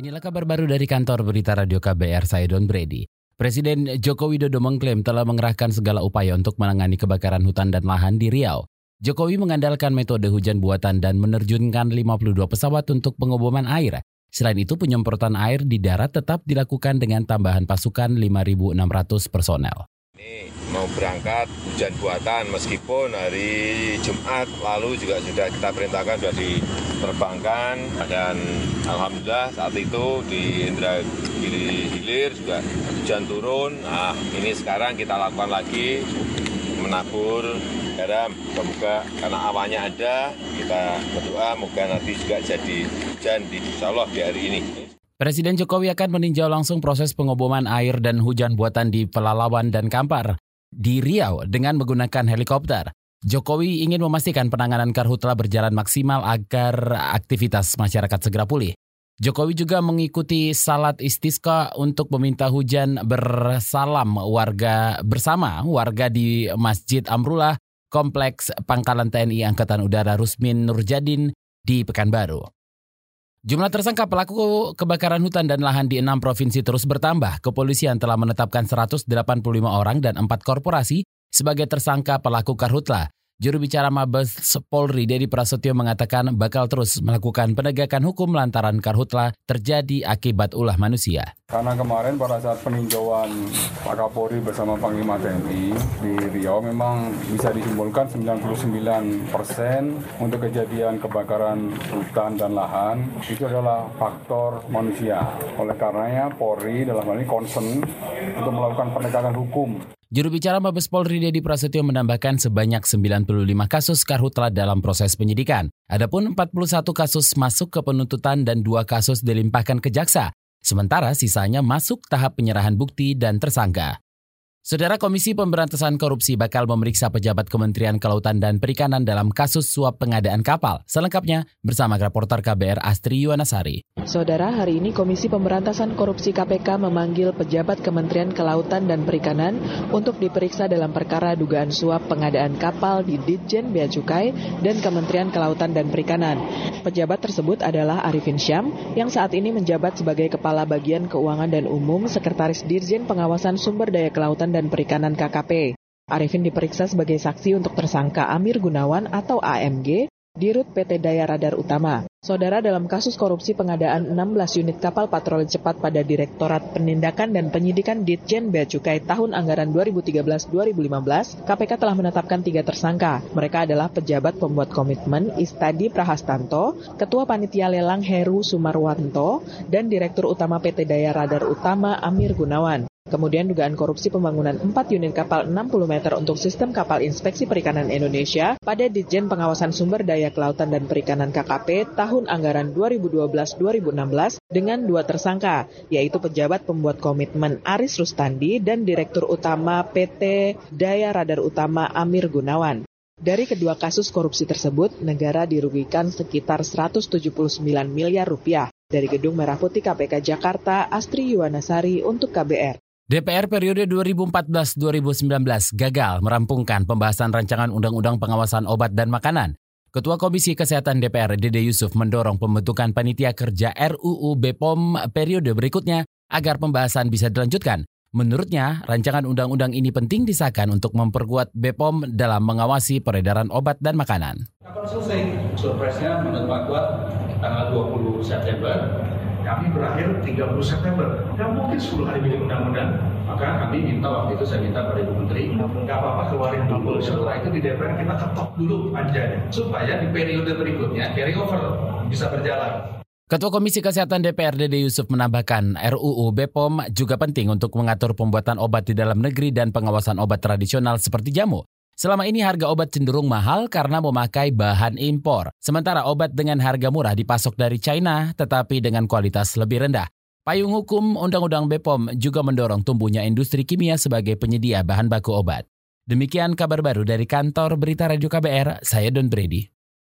Inilah kabar baru dari kantor berita Radio KBR, saya Don Brady. Presiden Joko Widodo mengklaim telah mengerahkan segala upaya untuk menangani kebakaran hutan dan lahan di Riau. Jokowi mengandalkan metode hujan buatan dan menerjunkan 52 pesawat untuk pengoboman air. Selain itu, penyemprotan air di darat tetap dilakukan dengan tambahan pasukan 5.600 personel. Mau berangkat hujan buatan meskipun hari Jumat lalu juga sudah kita perintahkan sudah diterbangkan dan Alhamdulillah saat itu di Indragiri Hilir juga hujan turun. Nah ini sekarang kita lakukan lagi menabur garam. Semoga karena awannya ada, kita berdoa moga nanti juga jadi hujan di Insya Allah di hari ini. Presiden Jokowi akan meninjau langsung proses pengoboman air dan hujan buatan di Pelalawan dan Kampar di Riau dengan menggunakan helikopter. Jokowi ingin memastikan penanganan karhutla berjalan maksimal agar aktivitas masyarakat segera pulih. Jokowi juga mengikuti salat istisqa untuk meminta hujan bersalam warga bersama warga di Masjid Amrullah, Kompleks Pangkalan TNI Angkatan Udara Rusmin Nurjadin di Pekanbaru. Jumlah tersangka pelaku kebakaran hutan dan lahan di enam provinsi terus bertambah. Kepolisian telah menetapkan 185 orang dan empat korporasi sebagai tersangka pelaku karhutla. Juru bicara Mabes Polri Dedi Prasetyo mengatakan bakal terus melakukan penegakan hukum lantaran karhutla terjadi akibat ulah manusia. Karena kemarin pada saat peninjauan Pak Kapolri bersama Panglima TNI di Riau memang bisa disimpulkan 99 persen untuk kejadian kebakaran hutan dan lahan itu adalah faktor manusia. Oleh karenanya Polri dalam hal ini concern untuk melakukan penegakan hukum Juru bicara Mabes Polri Dedi Prasetyo menambahkan sebanyak 95 kasus karhutla dalam proses penyidikan. Adapun 41 kasus masuk ke penuntutan dan dua kasus dilimpahkan ke jaksa. Sementara sisanya masuk tahap penyerahan bukti dan tersangka. Saudara Komisi Pemberantasan Korupsi bakal memeriksa pejabat Kementerian Kelautan dan Perikanan dalam kasus suap pengadaan kapal. Selengkapnya bersama reporter KBR Astri Yuwanasari. Saudara, hari ini Komisi Pemberantasan Korupsi KPK memanggil pejabat Kementerian Kelautan dan Perikanan untuk diperiksa dalam perkara dugaan suap pengadaan kapal di Ditjen Bea Cukai dan Kementerian Kelautan dan Perikanan. Pejabat tersebut adalah Arifin Syam yang saat ini menjabat sebagai Kepala Bagian Keuangan dan Umum Sekretaris Dirjen Pengawasan Sumber Daya Kelautan dan Perikanan KKP. Arifin diperiksa sebagai saksi untuk tersangka Amir Gunawan atau AMG di Rut PT Daya Radar Utama. Saudara dalam kasus korupsi pengadaan 16 unit kapal patroli cepat pada Direktorat Penindakan dan Penyidikan Ditjen Bea Cukai tahun anggaran 2013-2015, KPK telah menetapkan tiga tersangka. Mereka adalah pejabat pembuat komitmen Istadi Prahastanto, Ketua Panitia Lelang Heru Sumarwanto, dan Direktur Utama PT Daya Radar Utama Amir Gunawan. Kemudian dugaan korupsi pembangunan 4 unit kapal 60 meter untuk sistem kapal inspeksi perikanan Indonesia pada Ditjen Pengawasan Sumber Daya Kelautan dan Perikanan KKP tahun anggaran 2012-2016 dengan dua tersangka, yaitu pejabat pembuat komitmen Aris Rustandi dan Direktur Utama PT Daya Radar Utama Amir Gunawan. Dari kedua kasus korupsi tersebut, negara dirugikan sekitar 179 miliar rupiah. Dari Gedung Merah Putih KPK Jakarta, Astri Yuwanasari untuk KBR. DPR periode 2014-2019 gagal merampungkan pembahasan rancangan Undang-Undang Pengawasan Obat dan Makanan. Ketua Komisi Kesehatan DPR Dede Yusuf mendorong pembentukan panitia kerja RUU BPOM periode berikutnya agar pembahasan bisa dilanjutkan. Menurutnya, rancangan undang-undang ini penting disahkan untuk memperkuat BPOM dalam mengawasi peredaran obat dan makanan. Kapan selesai? Surprise-nya menurut Pak Kuat tanggal 20 September kami berakhir 30 September. Tidak mungkin 10 hari bikin undang-undang. Maka kami minta waktu itu saya minta pada Ibu Menteri, nggak apa-apa keluarin dulu. Setelah itu di DPR kita ketok dulu panjanya. Supaya di periode berikutnya carry over bisa berjalan. Ketua Komisi Kesehatan DPR Dede Yusuf menambahkan RUU BPOM juga penting untuk mengatur pembuatan obat di dalam negeri dan pengawasan obat tradisional seperti jamu. Selama ini harga obat cenderung mahal karena memakai bahan impor. Sementara obat dengan harga murah dipasok dari China tetapi dengan kualitas lebih rendah. Payung hukum Undang-Undang BPOM juga mendorong tumbuhnya industri kimia sebagai penyedia bahan baku obat. Demikian kabar baru dari kantor Berita Radio KBR, saya Don Brady.